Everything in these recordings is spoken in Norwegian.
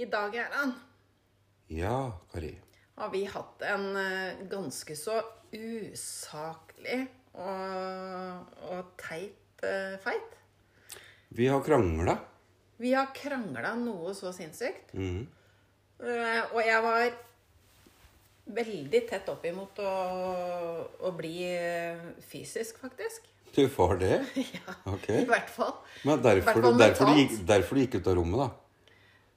I dag, Erland, Ja, Kari. har vi hatt en eh, ganske så usaklig og, og teit eh, fight. Vi har krangla. Vi har krangla noe så sinnssykt. Mhm. Eh, og jeg var veldig tett oppimot å, å bli eh, fysisk, faktisk. Du var det? ja, Ok. i hvert fall. Men I hvert derfor, fall derfor, du mentalt. gikk, derfor du gikk ut av rommet, da?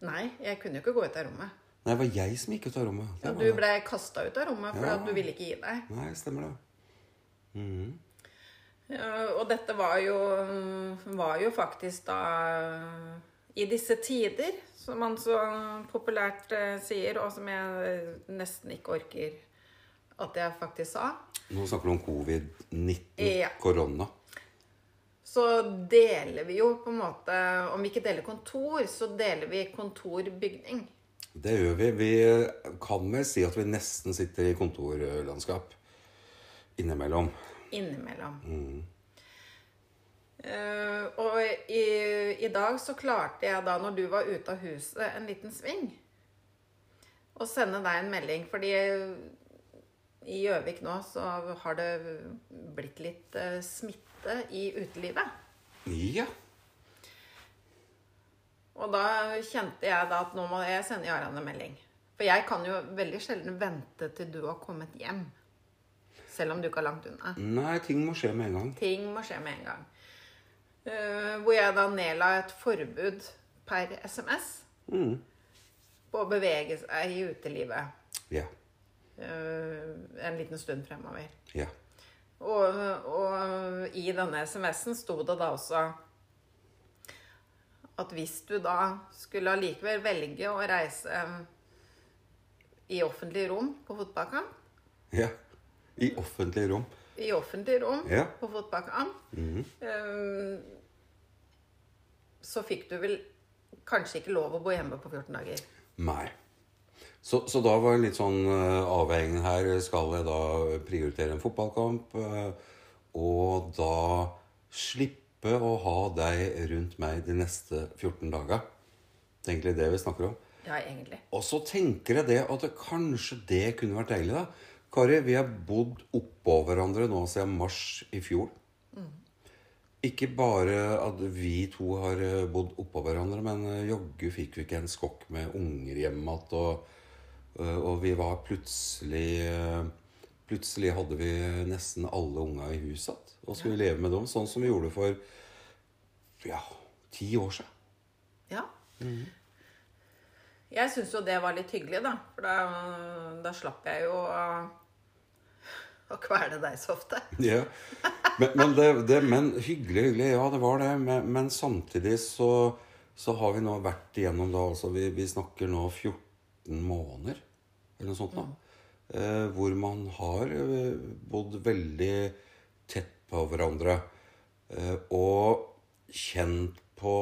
Nei, jeg kunne jo ikke gå ut av rommet. Nei, det var jeg som gikk ut av rommet. Det Ja, du ble kasta ut av rommet fordi Ja. du ville ikke gi deg. Nei, stemmer det. Mm. Ja, og dette var jo, var jo faktisk da I disse tider, som man så populært eh, sier, og som jeg nesten ikke orker at jeg faktisk sa, Nå snakker du om covid-19, Ja. korona. Så deler vi jo på en måte Om vi ikke deler kontor, så deler vi kontorbygning. Det gjør vi. Vi kan vel si at vi nesten sitter i kontorlandskap innimellom. Innimellom. Mm. Uh, og i, i dag så klarte jeg da, når du var ute av huset en liten sving, å sende deg en melding. Fordi i Gjøvik nå så har det blitt litt eh, smitte i utelivet. Ja. Og da kjente jeg da at nå må jeg sende Jarand en melding. For jeg kan jo veldig sjelden vente til du har kommet hjem. Selv om du ikke er langt unna. Nei, ting må skje med en gang. Ting må skje med en gang. Uh, hvor jeg da nedla et forbud per SMS Mhm. på å bevege seg i utelivet Ja. Eh, en liten stund fremover. Ja. Og, og i denne SMS-en sto det da også at hvis du da skulle allikevel velge å reise i offentlig rom på fotballkamp ja. I offentlig rom. I offentlig rom Ja. på fotballkamp Mm -hmm. så fikk du vel kanskje ikke lov å bo hjemme på 14 dager. Nei. Så, så da var det litt sånn uh, avveiningen her. Skal jeg da prioritere en fotballkamp? eh, og da slippe å ha deg rundt meg de neste 14 dager? Det er egentlig det vi snakker om. Ja, egentlig. Og så tenker jeg det at det, kanskje det kunne vært deilig, da. Kari, vi har bodd oppå hverandre nå siden mars i fjor. Ikke bare at vi to har eh, bodd oppå hverandre, men eh, jaggu fikk vi ikke en skokk med unger hjemme igjen. Og, eh, og vi var plutselig eh, Plutselig hadde vi nesten alle unga i huset igjen. Og skulle leve med dem sånn som vi gjorde for ja, ti år siden. Ja. Jeg syns jo det var litt hyggelig, da. For da, da slapp jeg jo å, å kvele deg så ofte. Ja. Men, men, det, det, men hyggelig, hyggelig. Ja, det var det. Men, men samtidig så, så har vi nå vært igjennom da altså vi, vi snakker nå 14 måneder, eller noe sånt da. Eh, hvor man har eh, bodd veldig tett på hverandre. Eh, og kjent på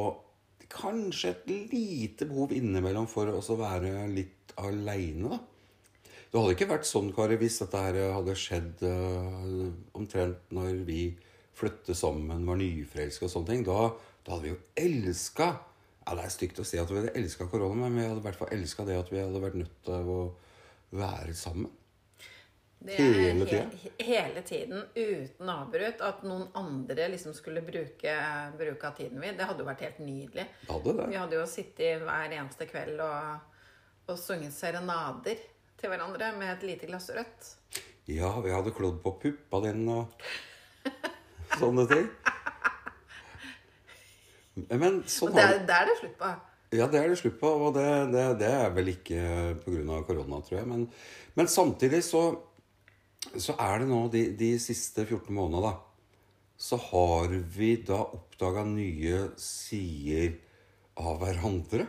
kanskje et lite behov innimellom for å være litt aleine, da. Det hadde ikke vært sånn, Kari, hvis dette her hadde skjedd eh, omtrent når vi flyttet sammen, var nyforelska og sånne ting. Da, da hadde vi jo elska ja, Det er stygt å si at vi hadde elska korona, men vi hadde i hvert fall elska det at vi hadde vært nødt til å være sammen. Det Hele he- tiden? Hele tiden, uten avbrutt. At noen andre liksom skulle bruke, bruke av tiden min. Det hadde jo vært helt nydelig. Hadde det. Vi hadde jo sittet hver eneste kveld og, og sunget serenader til hverandre med et lite glass rødt. Ja, vi hadde klodd på puppa din og sånne ting. Men sånn Og det er, det er det slutt på. Ja, det er det slutt på, og det, det, det er vel ikke pga. korona, tror jeg. Men, men samtidig så, så er det nå de, de siste 14 månedene, da, så har vi da oppdaga nye sider av hverandre.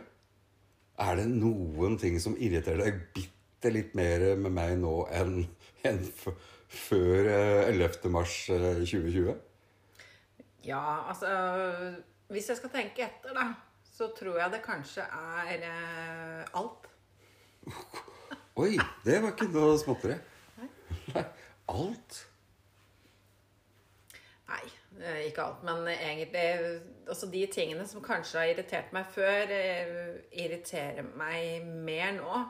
Er det noen ting som irriterer deg bitte litt mer med meg nå enn enn før eh, 11. mars eh, 2020? Ja, altså Hvis jeg skal tenke etter, da, så tror jeg det kanskje er eh, alt. Oi, det var ikke noe småtteri. Alt? Nei, Eh, Ikke alt, men egentlig altså De tingene som kanskje har irritert meg før, eh, irriterer meg mer nå.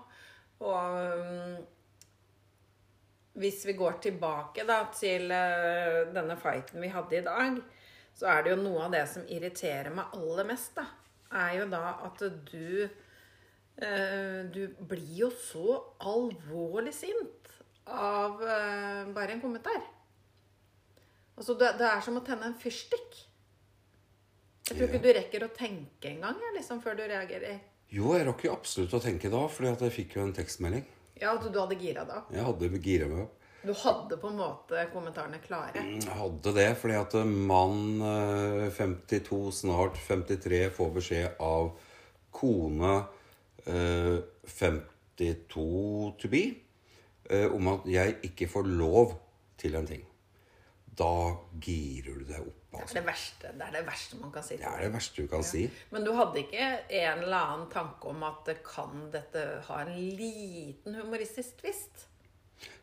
Og mm, hvis vi går tilbake da til eh, denne fighten vi hadde i dag, så er det jo noe av det som irriterer meg aller mest, da, er jo da at du eh, Du blir jo så alvorlig sint av eh, bare en kommentar. Altså, det, det er som å tenne en fyrstikk. Jeg tror ikke du rekker å tenke engang liksom, før du reagerer. Jo, jeg rakk jo absolutt å tenke da, fordi jeg fikk jo en tekstmelding. Ja, at du hadde gira da. Jeg hadde gira meg opp. Du hadde på en måte kommentarene klare. Jeg hadde det, fordi at mann eh, 52, snart 53, får beskjed av kone eh, 52 to be eh, om at jeg ikke får lov til en ting. Da girer du deg opp, Det er altså. det verste, det er det verste man kan si. Det er det verste du kan si. Men du hadde ikke en eller annen tanke om at kan dette ha en liten humoristisk twist?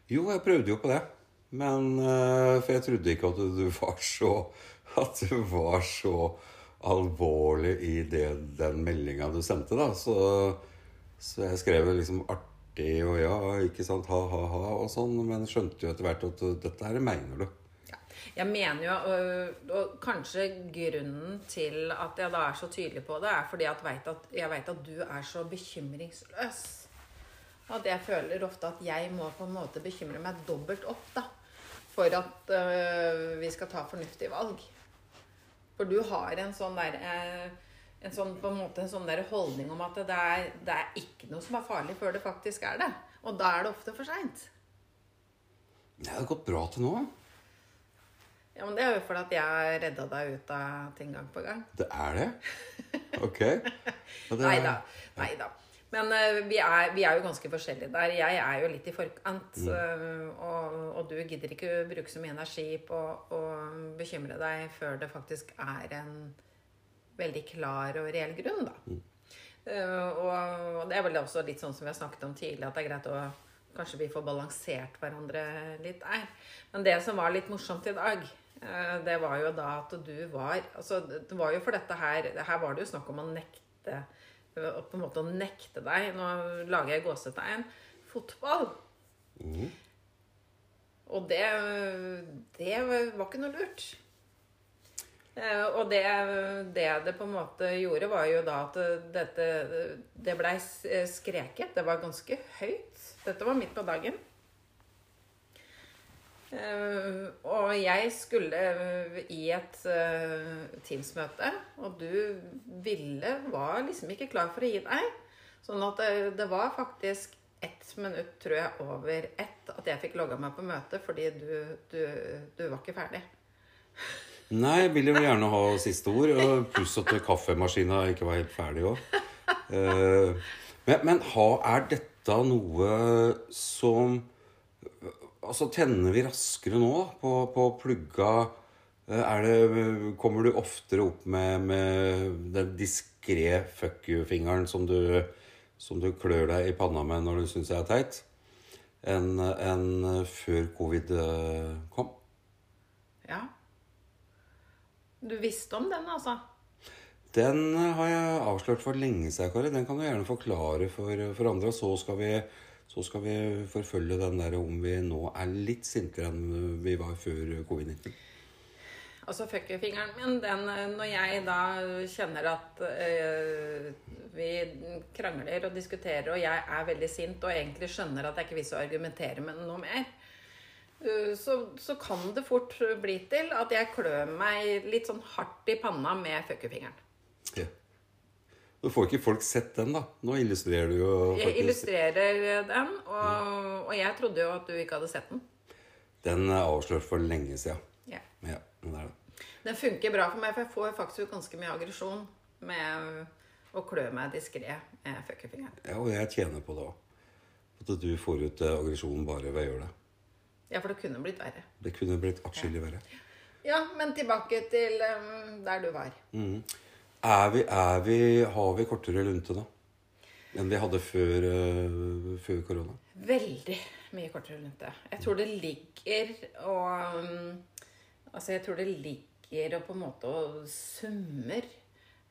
Jo, jeg prøvde jo på det. Men eh, For jeg trodde ikke at du var så At du var så alvorlig i det, den meldinga du sendte, da. Så, så jeg skrev liksom artig og ja, ikke sant, ha, ha, ha og sånn. Men skjønte jo etter hvert at dette her mener du. Jeg mener jo, og, og kanskje grunnen til at jeg da er så tydelig på det, er fordi at veit at, jeg at du er så bekymringsløs. At jeg føler ofte at jeg må på en måte bekymre meg dobbelt opp da, for at øh, vi skal ta fornuftige valg. For du har en sånn der, eh, en sånn, på en måte, en sånn der holdning om at det er, det er ikke noe som er farlig før det faktisk er det. Og da er det ofte for seint. Det har gått bra til nå. Ja, men det er jo fordi at jeg redda deg ut av ting gang på gang. Det er det? Ok. Det- Nei da. Nei da. Men uh, vi, er, vi er jo ganske forskjellige der. Jeg er jo litt i forkant. eh, og, og du gidder ikke å bruke så mye energi på å bekymre deg før det faktisk er en veldig klar og reell grunn, da. Eh, og det er vel også litt sånn som vi har snakket om tidligere, at det er greit å Kanskje vi får balansert hverandre litt der. Men det som var litt morsomt i dag, det var jo da at du var Altså, det var jo for dette her Her var det jo snakk om å nekte på en måte å nekte deg Nå lager jeg gåsetegn. Fotball. Og det, det var ikke noe lurt. Eh, Og det, det det på en måte gjorde, var jo da at dette Det blei skreket. Det var ganske høyt. Dette var midt på dagen. Eh, Og jeg skulle i et uh, Teams-møte, og du ville Var liksom ikke klar for å gi deg. Sånn at det, det var faktisk ett minutt, tror jeg, over ett at jeg fikk logga meg på møtet fordi du, du, du var ikke ferdig. Nei, jeg ville jo gjerne ha siste ord. og Pluss at kaffemaskina ikke var helt ferdig òg. Men, men ha, er dette noe som Altså, tenner vi raskere nå på, på plugga? Eh, det, kommer du oftere opp med, med den diskré fuck you-fingeren som du, som du klør deg i panna med når du syns jeg er teit, enn en før covid eh, kom? Ja. Du visste om den, altså? Den har jeg avslørt for lenge siden, Kari. Den kan du gjerne forklare for, for andre. Og så skal, vi, så skal vi forfølge den der om vi nå er litt sintere enn vi var før covid-19. Altså fuckfingeren min, den eh, når jeg da kjenner at øh, vi krangler og diskuterer, og jeg er veldig sint og egentlig skjønner at jeg ikke vil argumentere med noe mer, eh, så, så kan det fort bli til at jeg klør meg litt sånn hardt i panna med fuckerfingeren. Ja. Nå får ikke folk sett den, da. Nå illustrerer du jo Jeg illustrerer den, og, og jeg trodde jo at du ikke hadde sett den. Den er avslørt for lenge siden. Ja. Ja, den, er det. Den funker bra for meg, for jeg får faktisk ganske mye aggresjon med å klø meg diskré med fuckerfingeren. Ja, og jeg tjener på det òg. At du får ut eh, aggresjonen bare ved å gjøre det. Ja, for det kunne blitt verre. Det kunne blitt atskillig verre. Ja, men tilbake til um, der du var. Er vi, er vi, har vi kortere lunte da? Enn vi hadde før, uh, før korona? Veldig mye kortere lunte. Jeg tror det ligger og um, Altså, jeg tror det ligger ligger og på en måte og summer.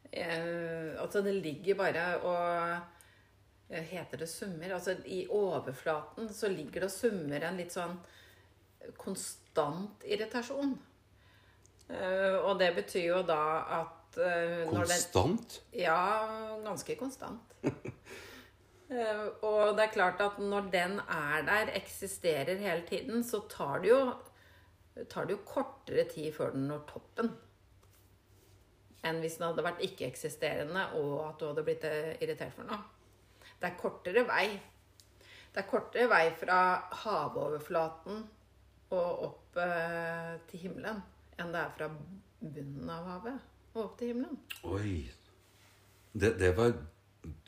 Uh, altså det ligger bare og eh, Heter det summer? Altså i overflaten så ligger det og summer en litt sånn konstant irritasjon. Uh, og det betyr jo da at eh, når den Konstant? ja, ganske konstant. Uh, og det er klart at når den er der, eksisterer hele tiden, så tar det jo, tar det jo kortere tid før den når toppen. Enn hvis den hadde vært ikke-eksisterende og at du hadde blitt eh, irritert for noe. Det er kortere vei. Det er kortere vei fra havoverflaten og opp eh, til himmelen enn det er fra bunnen av havet og opp til himmelen. Oi. Det, det var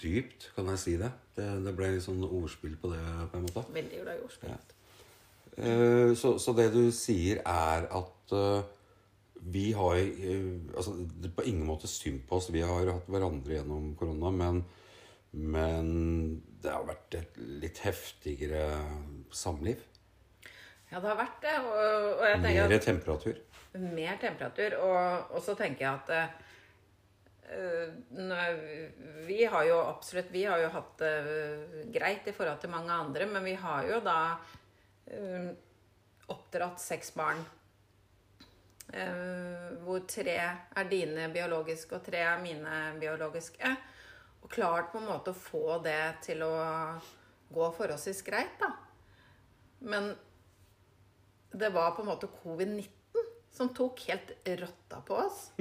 dypt, kan jeg si det. Det, det ble litt sånn ordspill på det, på en måte. Veldig glad i ordspill. Ja. Uh, så, så det du sier, er at uh, vi har uh, altså, Det er på ingen måte synd på oss. Vi har hatt hverandre gjennom korona, men, men det har vært et litt heftigere samliv. Ja, det har vært det. Og, og jeg tenker Mer at temperatur. Mer temperatur. Og, og så tenker jeg at uh, Vi har jo absolutt Vi har jo hatt det greit i forhold til mange andre, men vi har jo da uh, oppdratt seks barn. hvor tre er dine biologiske, og tre er mine biologiske. Og klart på en måte å få det til å gå forholdsvis greit, da. Men det var på en måte covid-19 som tok helt rotta på oss.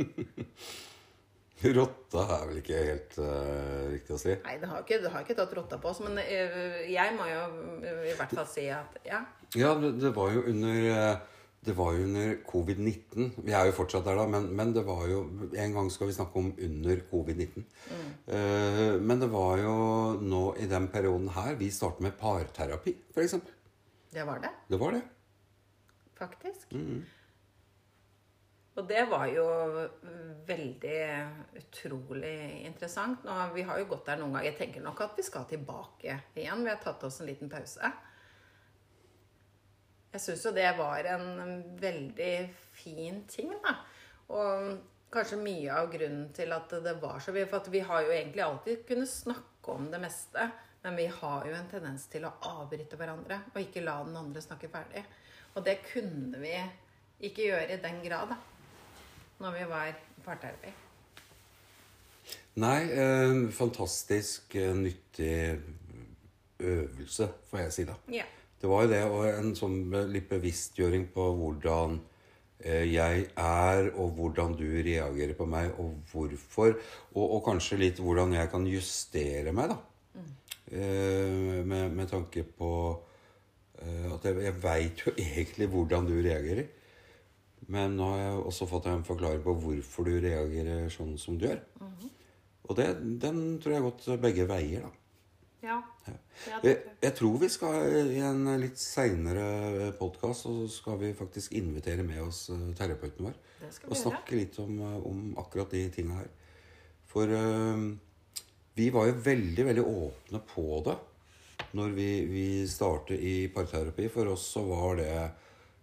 Rotta er vel ikke helt uh, riktig å si. Nei, det har ikke, det har ikke tatt rotta på oss, men uh, jeg må jo i hvert fall si at ja. Ja, det, det var jo under eh, det var jo under covid-19. Vi er jo fortsatt der, da, men, men det var jo En gang skal vi snakke om under covid-19. Eh, men det var jo nå i den perioden her vi startet med parterapi, f.eks. Det var det, Det var det. faktisk. Og det var jo veldig utrolig interessant. Nå, vi har jo gått der noen ganger. Jeg tenker nok at vi skal tilbake igjen. Vi har tatt oss en liten pause. Jeg syns jo det var en veldig fin ting, da. Og kanskje mye av grunnen til at det var så For at vi har jo egentlig alltid kunnet snakke om det meste. Men vi har jo en tendens til å avbryte hverandre og ikke la den andre snakke ferdig. Og det kunne vi ikke gjøre i den grad, da. Når vi var i parterapi. Nei, eh, fantastisk eh, nyttig øvelse, får jeg si da. Ja. Det var jo det, og en sånn litt bevisstgjøring på hvordan eh, jeg er, og hvordan du reagerer på meg, og hvorfor. Og, og kanskje litt hvordan jeg kan justere meg, da. Eh, med, med tanke på eh, at jeg, jeg veit jo egentlig hvordan du reagerer. Men nå har jeg også fått en forklaring på hvorfor du reagerer sånn som du gjør. Og det, den tror jeg har gått begge veier, da. Ja. ja Jeg, jeg tror vi skal i en litt seinere podkast så skal vi faktisk invitere med oss eh, terapeuten vår. Og gjøre. snakke litt om, eh, om akkurat de tinga her. For eh, vi var jo veldig, veldig åpne på det når vi, vi startet i parterapi. For oss så var det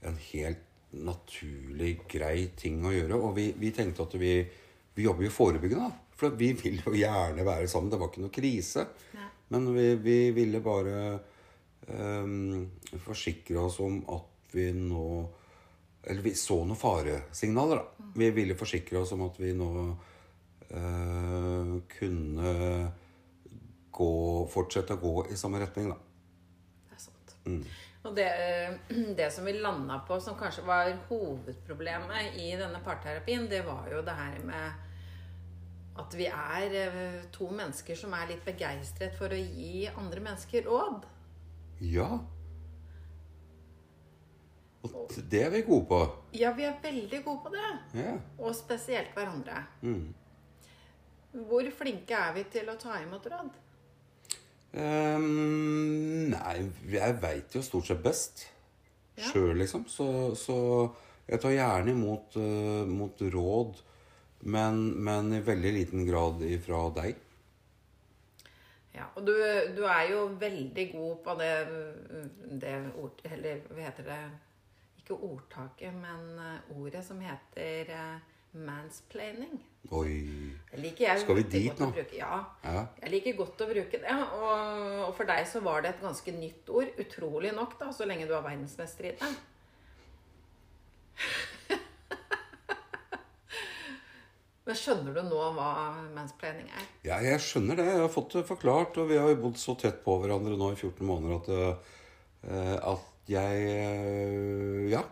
en helt naturlig, grei ting å gjøre. Og vi, vi tenkte at vi, vi jobber jo forebyggende, da. For vi vil jo gjerne være sammen. Det var ikke noe krise. Nei. Men vi, vi ville bare um, forsikre oss om at vi nå Eller vi så noen faresignaler, da. Vi ville forsikre oss om at vi nå uh, kunne gå, fortsette å gå i samme retning, da. Det er sant. Og det, det som vi landa på som kanskje var hovedproblemet i denne parterapien, det var jo det her med at vi er eh, to mennesker som er litt begeistret for å gi andre mennesker råd. Ja. Og det er vi gode på. Ja, vi er veldig gode på det. Ja. Og spesielt hverandre. Mm. Hvor flinke er vi til å ta imot råd? Ehm, nei, jeg veit jo stort sett best Ja. sjøl, liksom. Så, så jeg tar gjerne imot uh, mot råd, men, men i veldig liten grad ifra deg. Ja, og du, du er jo veldig god på det, det ord... Eller hva heter det? ikke ordtaket, men eh, ordet som heter eh, mansplaining. Oi. Jeg Skal vi dit nå? Bruke. Ja. Ja. Jeg liker godt å bruke det. Og, og for deg så var det et ganske nytt ord. Utrolig nok, da, så lenge du er verdensmester i det. Men skjønner du nå hva mansplaining er? Ja, jeg skjønner det. Jeg har fått det forklart, og vi har jo bodd så tett på hverandre nå i 14 måneder at, eh, at jeg eh, Ja.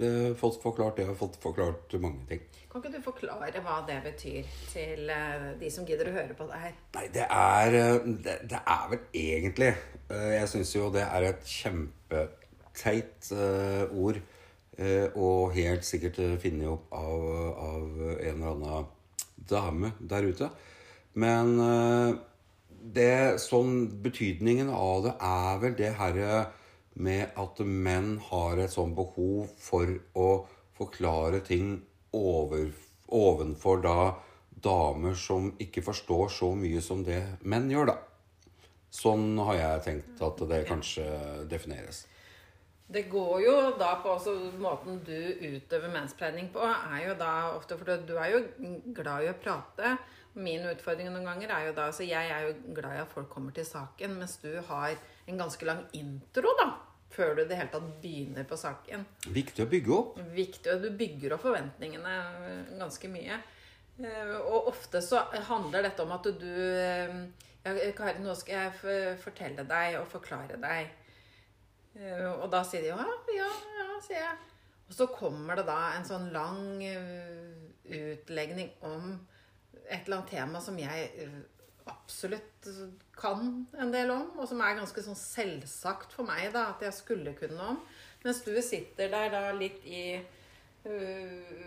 Har fått forklart det. Har fått forklart mange ting. Kan ikke du forklare hva det betyr til eh, de som gidder å høre på det her? Nei, det er eh, Det, det er vel egentlig eh, Jeg syns jo det er et kjempeteit eh, ord. eh, og helt sikkert eh, funnet opp av, av en eller annen dame der ute. Men eh, det, sånn, betydningen av det er vel det herre med at menn har et sånt behov for å forklare ting over, ovenfor da damer som ikke forstår så mye som det menn gjør, da. Sånn har jeg tenkt at det kanskje defineres. Det går jo da på også Måten du utøver menspleining på, er jo da ofte For du er jo glad i å prate. Min utfordring noen ganger er jo da altså Jeg er jo glad i at folk kommer til saken, mens du har en ganske lang intro, da. Før du i det hele tatt begynner på saken. Viktig å bygge opp. Viktig, Du bygger opp forventningene ganske mye. Eh, Og ofte så handler dette om at du eh, Kari, nå skal jeg fortelle deg og forklare deg. Eh, Og da sier de ja, ja, ja, sier jeg. Og så kommer det da en sånn lang utlegning om et eller annet tema som jeg absolutt kan en del om, og som er ganske sånn selvsagt for meg da, at jeg skulle kunne om. Mens du sitter der da litt i uh,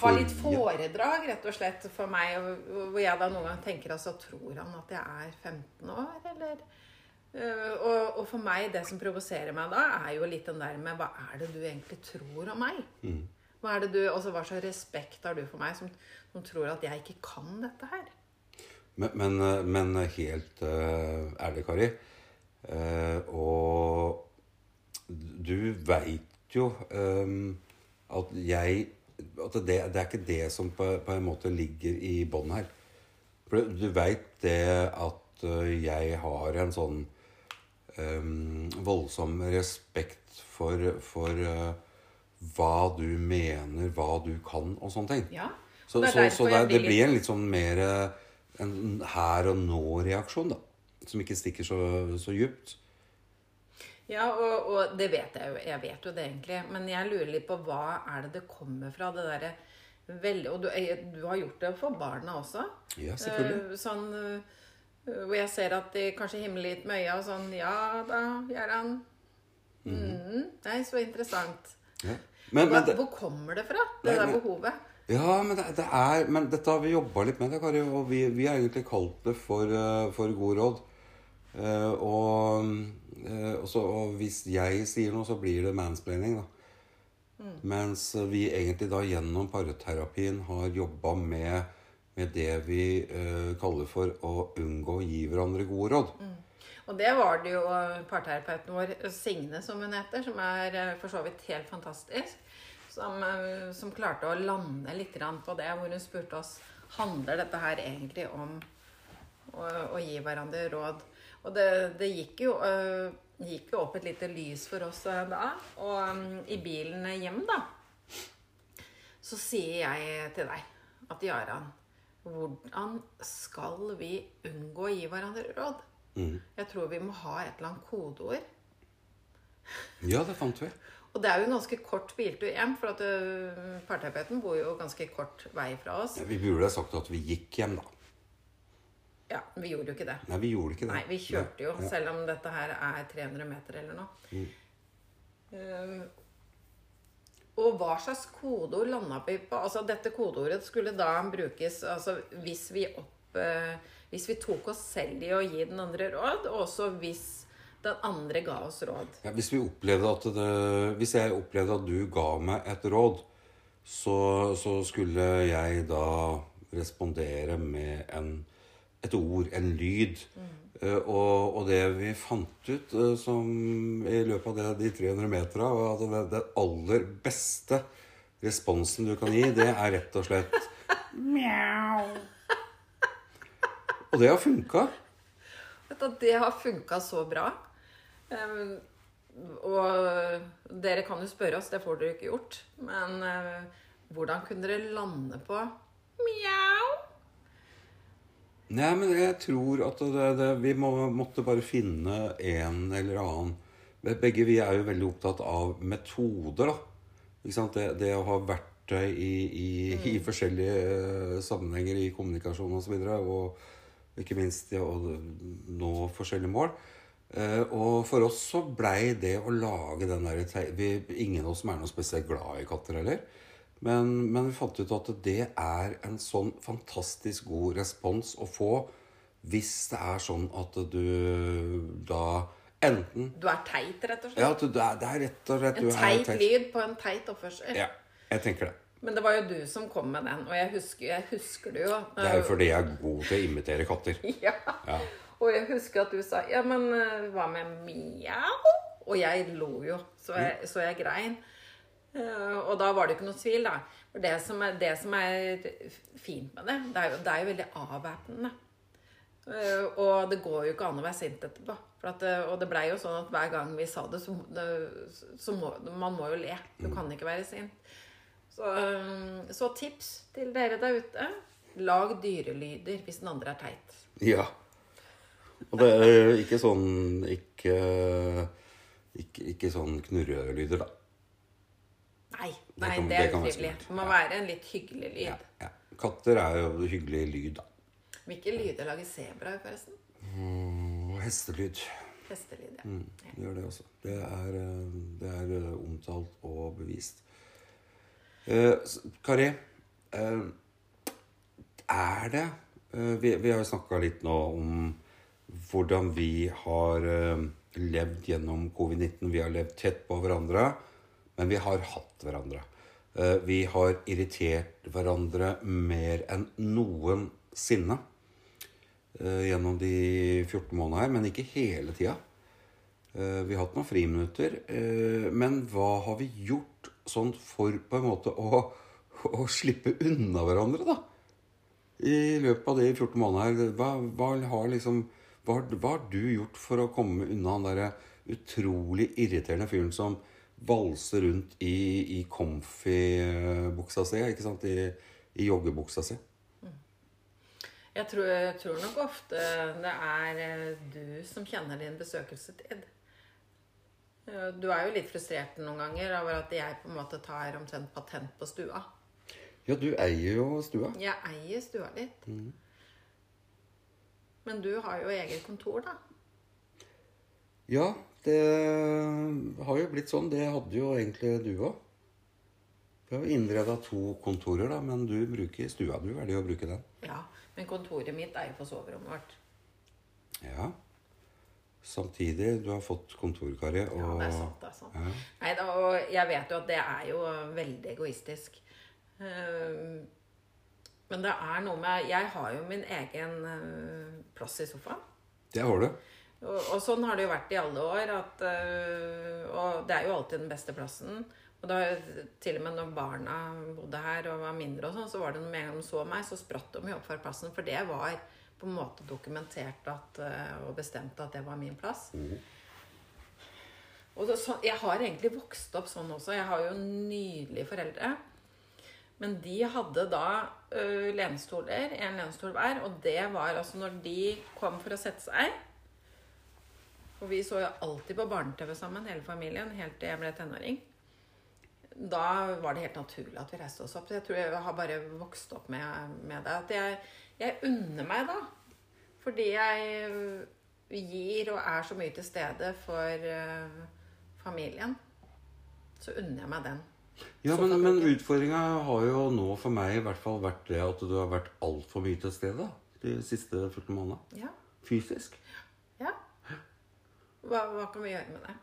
Har litt foredrag, rett og slett, for meg, hvor jeg da noen ganger tenker altså Tror han at jeg er 15 år, eller? Uh, og, og for meg, det som provoserer meg da, er jo litt den der med Hva er det du egentlig tror om meg? Hva er det du, altså Hva slags respekt har du for meg som, som tror at jeg ikke kan dette her? Men, men, eh, men helt eh, ærlig, Kari eh, Og du veit jo at jeg At det, det er ikke det som på, på en måte ligger i bånn her. For du veit det at jeg har en sånn um, voldsom respekt for, for uh, hva du mener, hva du kan og sånne ting. Ja. Så, Det er så, så det, det blir en litt sånn mer eh, en her og nå-reaksjon, da. Som ikke stikker så, så djupt. Ja, og, og det vet jeg jo. Jeg vet jo det egentlig. Men jeg lurer litt på hva er det det kommer fra? det der, veldig, Og du, eh, du har gjort det for barna også. Ja, selvfølgelig. Eh, Sånn eh, hvor jeg ser at de kanskje himler litt med øya og sånn Ja da, Gjerran. Mm, nei, så interessant. Ja. Men, men, det, hvor kommer det fra, det Nei, der behovet? Ja, men, det, det er, men dette har vi jobba litt med, det, Kari. Og vi, vi har egentlig kalt det for, eh, for god råd. Uh, og, uh, også, og hvis jeg sier noe, så blir det mansplaining, da. Mens vi egentlig da gjennom parterapien har jobba med, med det vi uh, kaller for å unngå å gi hverandre gode råd. Og det var det jo parterapeuten vår, Signe som hun heter, som er eh, for så vidt helt fantastisk. Som, eh, som klarte å lande litt på det, hvor hun spurte oss handler dette her egentlig om å, å gi hverandre råd. Og det, det gikk, jo, eh, gikk jo opp et lite lys for oss eh, da. Og mm, i bilen hjem, da, så sier jeg til deg at Jaran, hvordan skal vi unngå å gi hverandre råd? Jeg tror vi må ha et eller annet kodeord. Ja, det fant vi. Og det er jo en ganske kort biltur hjem, for at øh, parterapeuten bor jo ganske kort vei fra oss. Ja, vi burde ha sagt at vi gikk hjem, da. Ja, vi gjorde jo ikke det. Nei, vi gjorde ikke det. Nei, vi kjørte jo, Ja. selv om dette her er 300 meter eller noe. Um, og hva slags kodeord landa vi på? Altså, dette kodeordet skulle da brukes altså, hvis vi opp Uh, Hvis vi tok oss selv i å gi den andre råd, og også hvis den andre ga oss råd. Ja, hvis, vi opplevde at det, hvis jeg opplevde at du ga meg et råd, så, så skulle jeg da respondere med en, et ord, en lyd. Eh, og, og det vi fant ut uh, som i løpet av det, de 300 metera, var at den, den aller beste responsen du kan gi, det er rett og slett mjau. Og det har funka. Vet du, Det har funka så bra. Um, og dere kan jo spørre oss, det får dere ikke gjort. Men uh, hvordan kunne dere lande på mjau? Nei, men jeg tror at det, det, vi må, måtte bare finne en eller annen Begge vi er jo veldig opptatt av metoder, da. Det, det å ha verktøy i, i, i forskjellige eh, sammenhenger i kommunikasjon osv. Og, så videre, og ikke minst det å nå forskjellige mål. Eh, og for oss så blei det å lage den der vi, Ingen av oss som er noe spesielt glad i katter heller. Men, men, vi fant ut at det er en sånn fantastisk god respons å få hvis det er sånn at du da enten Du er teit, rett og slett? Ja, du, det, er, det er rett og slett En teit, teit lyd på en teit oppførsel. Ja, jeg tenker det. Men det var jo du som kom med den, og jeg husker, jeg husker det jo. Det er jo fordi jeg er god til å imitere katter. ja. ja. Og jeg husker at du sa 'ja, men eh, hva med mjau?' Og jeg lo jo, så jeg, så jeg grein. Uh, og da var det ikke noe tvil, da. For det som er, det som er fint med det, det er jo, det er jo veldig avvæpnende. Uh, og det går jo ikke an å være sint etterpå. At, og det blei jo sånn at hver gang vi sa det, så, det, så må man må jo le. Du kan ikke være sint. Så, så tips til dere der ute. Lag dyrelyder hvis den andre er teit. Ja. Og det er ikke sånn Ikke, ikke, ikke sånn knurrelyder, da. Nei, nei det, det, er utrivelig. Det må være en litt hyggelig lyd. Ja, ja. Katter er jo hyggelig lyd, da. Hvilke lyder lager sebraer, forresten? Mm, hestelyd. Hestelyd, ja. Mm, det gjør det også. Det er, eh, det er eh, omtalt og bevist. Eh, Kari, eh, er det eh, vi, vi, har jo snakka litt nå om hvordan vi har eh, levd gjennom covid-19. Vi har levd tett på hverandre. Men vi har hatt hverandre. Eh, vi har irritert hverandre mer enn noensinne eh, gjennom de 14 månedene her, men ikke hele tida. Vi har hatt noen friminutter. Men hva har vi gjort sånn for på en måte å, å slippe unna hverandre, da? I løpet av de 14 månedene her, hva, hva, har liksom, hva, hva, har du gjort for å komme unna han derre utrolig irriterende fyren som valser rundt i, i comfy-buksa si, ikke sant? I, i joggebuksa si. Jeg tror, jeg tror, nok ofte det er eh, du som kjenner din besøkelsestid. Du er jo litt frustrert noen ganger over at jeg på en måte tar omtrent patent på stua. Ja, du eier jo stua. Jeg eier stua litt. Mm. Men du har jo eget kontor, da. Ja, det har jo blitt sånn. Det hadde jo egentlig du òg. Vi har innreda to kontorer, da, men du bruker stua. Du velger å bruke den. Ja, men kontoret mitt er jo på soverommet vårt. Ja. Samtidig, du har fått kontorkarri. Og... Ja, det er sant. det er sant. Ja. Nei, da, og jeg vet jo at det er jo veldig egoistisk. Ehm, men det er noe med Jeg har jo min egen eh, plass i sofaen. Det har du. Og, og, sånn har det jo vært i alle år. At, øh, og det er jo alltid den beste plassen. Og da, til og med når barna bodde her og var mindre, og sånn, så var det med en gang de så meg, så spratt de jo opp fra plassen. For det var på en måte dokumentert at, øh, og bestemt at det var min plass. Mm. Og så, jeg har egentlig vokst opp sånn også. Jeg har jo nydelige foreldre. Men de hadde da uh, lenestoler, en lenestol hver. Og det var altså når de kom for å sette seg for vi så jo alltid på barne-TV sammen, hele familien, helt til jeg ble tenåring. Da var det helt naturlig at vi reiste oss opp. Jeg tror jeg har bare vokst opp med, med det. At jeg, jeg unner meg da. Fordi jeg gir og er så mye til stede for uh, familien. Så unner jeg meg den. Ja, men, men utfordringa har jo nå for meg i hvert fall vært det at du har vært altfor mye til stede de siste 14 månedene. Ja. Fysisk. Ja. Hva, hva, kan vi gjøre med det?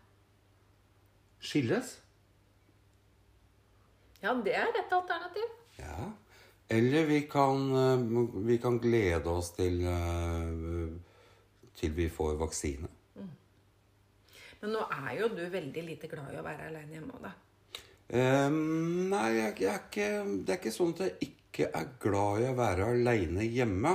Skilles? Ja, det er et alternativ. Ja. Eller vi kan, eh, vi kan glede oss til, eh, til vi får vaksine. Men nå er jo du veldig lite glad i å være aleine hjemme da. Eh, nei, jeg, jeg er ikke, det er ikke sånn at jeg ikke er glad i å være aleine hjemme.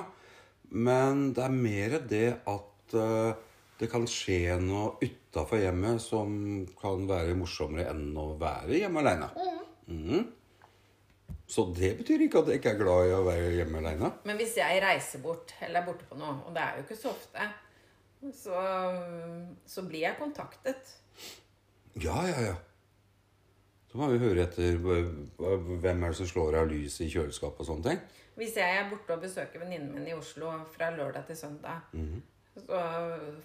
Men det er mer det at uh, det kan skje noe utafor hjemmet som kan være morsommere enn å være hjemme aleine. Mm. Så det betyr ikke at jeg ikke er glad i å være hjemme aleine. Men hvis jeg reiser bort, eller er borte på noe, og det er jo ikke så ofte, så, så blir jeg kontaktet. Ja, ja, ja. Så må vi høre etter hvem er det som slår av lyset i kjøleskapet og sånne ting. Hvis jeg er borte og besøker venninnen min i Oslo fra lørdag til søndag, så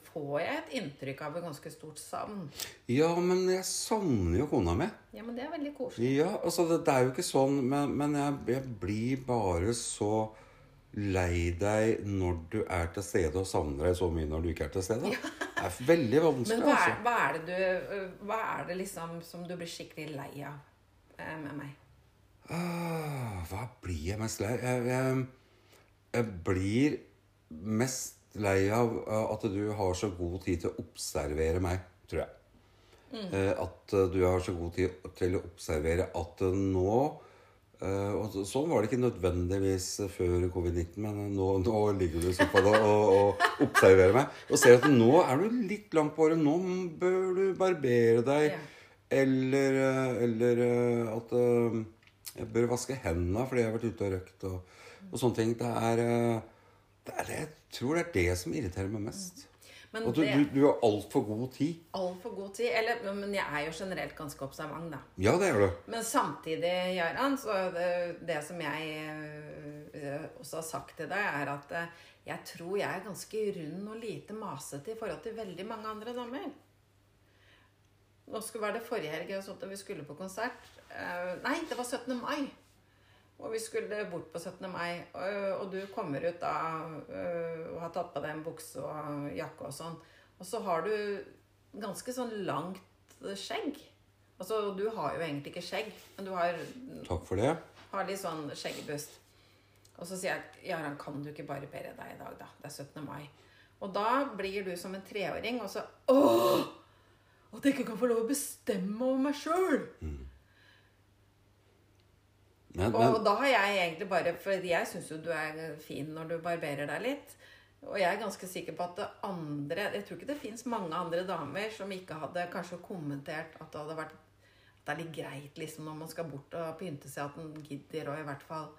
får jeg et inntrykk av et ganske stort savn. Ja, men jeg savner jo kona mi. Ja, men det er veldig koselig. Ja, altså det, det er jo ikke sånn, men, men jeg, jeg blir bare så lei deg når du er til stede, og savner deg så mye når du ikke er til stede. Det er veldig Men vanskelig, hva er, altså. hva er det du øh, Hva er det liksom som du blir skikkelig lei av eh, med meg? Ah, hva blir jeg mest lei jeg, jeg, jeg blir mest lei av uh, at du har så god tid til å observere meg, tror jeg. Mm. at du har så god tid til å observere at nå eh, og Sånn var det ikke nødvendigvis før covid-19, men nå, nå ligger du i sofaen og, og, observerer meg. Og ser at nå er du litt langt på håret. Nå bør du barbere deg. Eller, eh, eller eh, at eh, jeg bør vaske hendene fordi jeg har vært ute og røkt. Og, og sånne ting. Det er, eh, det er det, Jeg tror det er det som irriterer meg mest. Men Og du, det du, du har altfor god tid. altfor god tid. Eller, men jeg er jo generelt ganske observant, da. Ja, det er du. Men samtidig, Jaran, så det, det som jeg øh, også har sagt til deg, er at øh, jeg tror jeg er ganske rund og lite masete i forhold til veldig mange andre damer. Nå skulle være det forrige helg og sånt, og vi skulle på konsert. Eh, nei, det var 17. mai. Og vi skulle bort på 17. mai. Og, og du kommer ut da øh, og har tatt på deg en bukse og jakke og sånn. Og så har du ganske sånn langt skjegg. Altså, du har jo egentlig ikke skjegg, men du har, Takk for det. har litt sånn skjeggbust. Og så sier jeg Jaran, kan du ikke barbere deg i dag, da? Det er 17. mai. Og da blir du som en treåring, og så Åh! At jeg ikke kan få lov å bestemme over meg sjøl! Men, Og da har jeg egentlig bare For jeg syns jo du er fin når du barberer deg litt. Og jeg er ganske sikker på at det andre Jeg tror ikke det fins mange andre damer som ikke hadde kanskje kommentert at det hadde vært At det er litt greit liksom når man skal bort og pynte seg, at en gidder å i hvert fall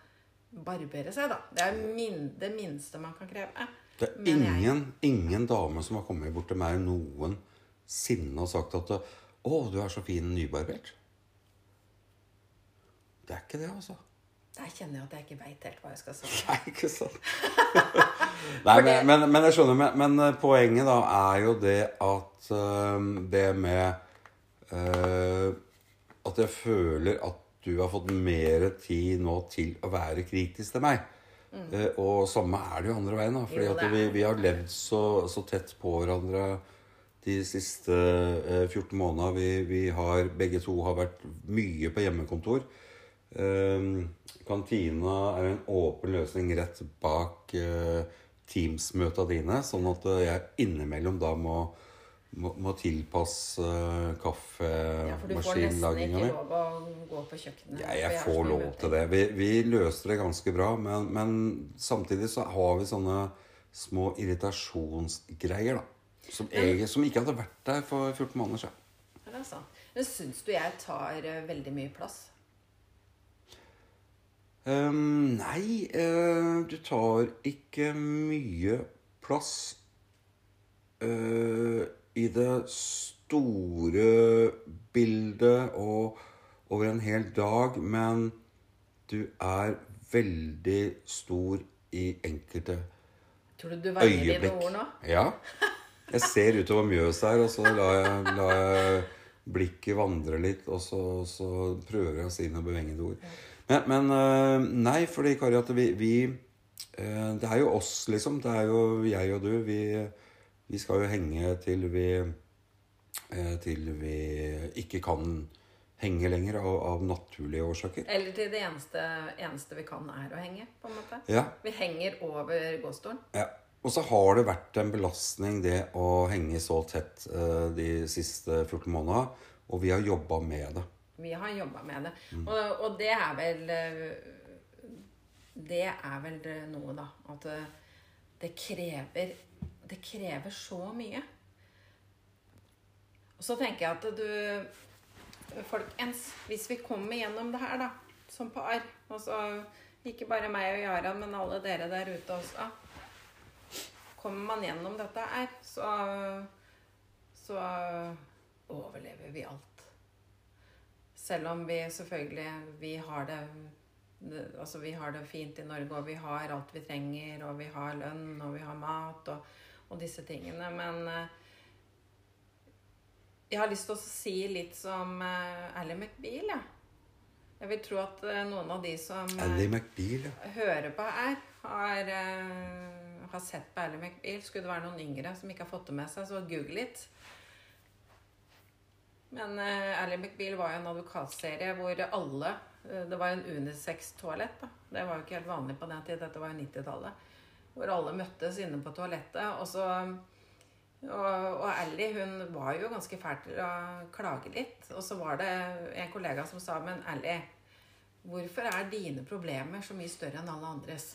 barbere seg, da. Det er min, det minste man kan kreve. det er ingen, jeg. ingen, ingen dame som har kommet bort til meg noensinne og sagt at 'Å, du er så fin nybarbert'. Det er ikke det, altså. Jeg kjenner jo at jeg ikke veit helt hva jeg skal si. Nei, ikke sant. Nei, men, men, men jeg skjønner. Men, men eh, poenget da er jo det at eh, det med eh, At jeg føler at du har fått mer tid nå til å være kritisk til meg. Eh, og samme er det jo andre veien. da Fordi Mm. Jo, vi, vi har levd så, så tett på hverandre de siste eh, 14 månedene. Vi, vi har begge to har vært mye på hjemmekontor. Um, kantina er en åpen løsning rett bak uh, Teams-møta dine, sånn at uh, jeg innimellom da må, må, må tilpasse uh, Ja, for du får nesten ikke lov å gå på kjøkkenet. Ja, for jeg får lov til det. Vi, vi løste det ganske bra, men, men samtidig så har vi sånne små irritasjonsgreier, da. Som, jeg, som ikke hadde vært der for 14 måneder siden. Ja, det er sant. Men syns du jeg tar eh, veldig mye plass? Ehm, nei, uh, du tar ikke mye plass uh, i det store bildet og over en hel dag, men du er veldig stor i enkelte Tror du du veier dine ord nå? Ja. Jeg ser utover Mjøs her, og så lar jeg, lar jeg blikket vandre litt, og så, så prøver jeg å si noen bevengede ord. Men, men øh, nei, fordi Kari, at vi, vi øh, Det er jo oss, liksom. Det er jo jeg og du. Vi, vi skal jo henge til vi øh, Til vi ikke kan henge lenger av, av naturlige årsaker. Eller til det eneste, eneste vi kan, er å henge, på en måte. Ja, Vi henger over gåstolen. ja. Og så har det vært en belastning det å henge så tett eh, de siste 14 månedene. Og vi har jobba med det. Vi har jobba med det. Og, og det er vel eh, Det er vel noe, da. At det, det krever Det krever så mye. Og så tenker jeg at du Folkens, hvis vi kommer gjennom det her, da, som par og så Ikke bare meg og Jaran, men alle dere der ute også. Kommer man gjennom dette her, så så overlever vi alt. Selv om vi selvfølgelig vi har det, Altså vi har det fint i Norge, og vi har alt vi trenger, og vi har lønn, og vi har mat, og, og disse tingene. Men eh, jeg har lyst til å si litt som uh, Ally McBeal, jeg. Jeg vil tro at eh, noen av de som eh, McBeal, ja. hører på her, har, eh, har sett på Ally McBeal. Skulle det være noen yngre som ikke har fått det med seg, så google litt. Men uh, Ally McBeal var jo en advokatserie hvor alle uh, Det var en unisex-toalett. da. Det var jo ikke helt vanlig på den tid. Dette var jo 90-tallet. Hvor alle møttes inne på toalettet. Og så og, og Ally hun var jo ganske fæl til å klage litt. Og så var det en kollega som sa Men Ally, hvorfor er dine problemer så mye større enn alle andres?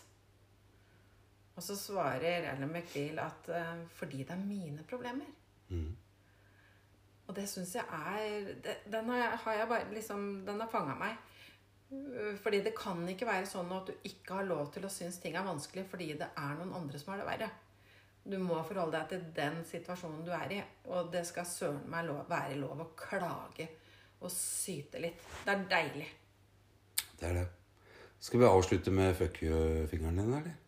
Og så svarer Ally McBeal at uh, fordi det er mine problemer. Mm. Og det syns jeg er det, Den har, har jeg bare liksom Den har fanga meg. Uh, Fordi det kan ikke være sånn at du ikke har lov til å synes ting er vanskelig fordi det er noen andre som har det verre. Du må forholde deg til den situasjonen du er i. Og det skal søren meg lov, være lov å klage og syte litt. Det er deilig. Det er det. Skal vi avslutte med fuck you-fingeren din, eller?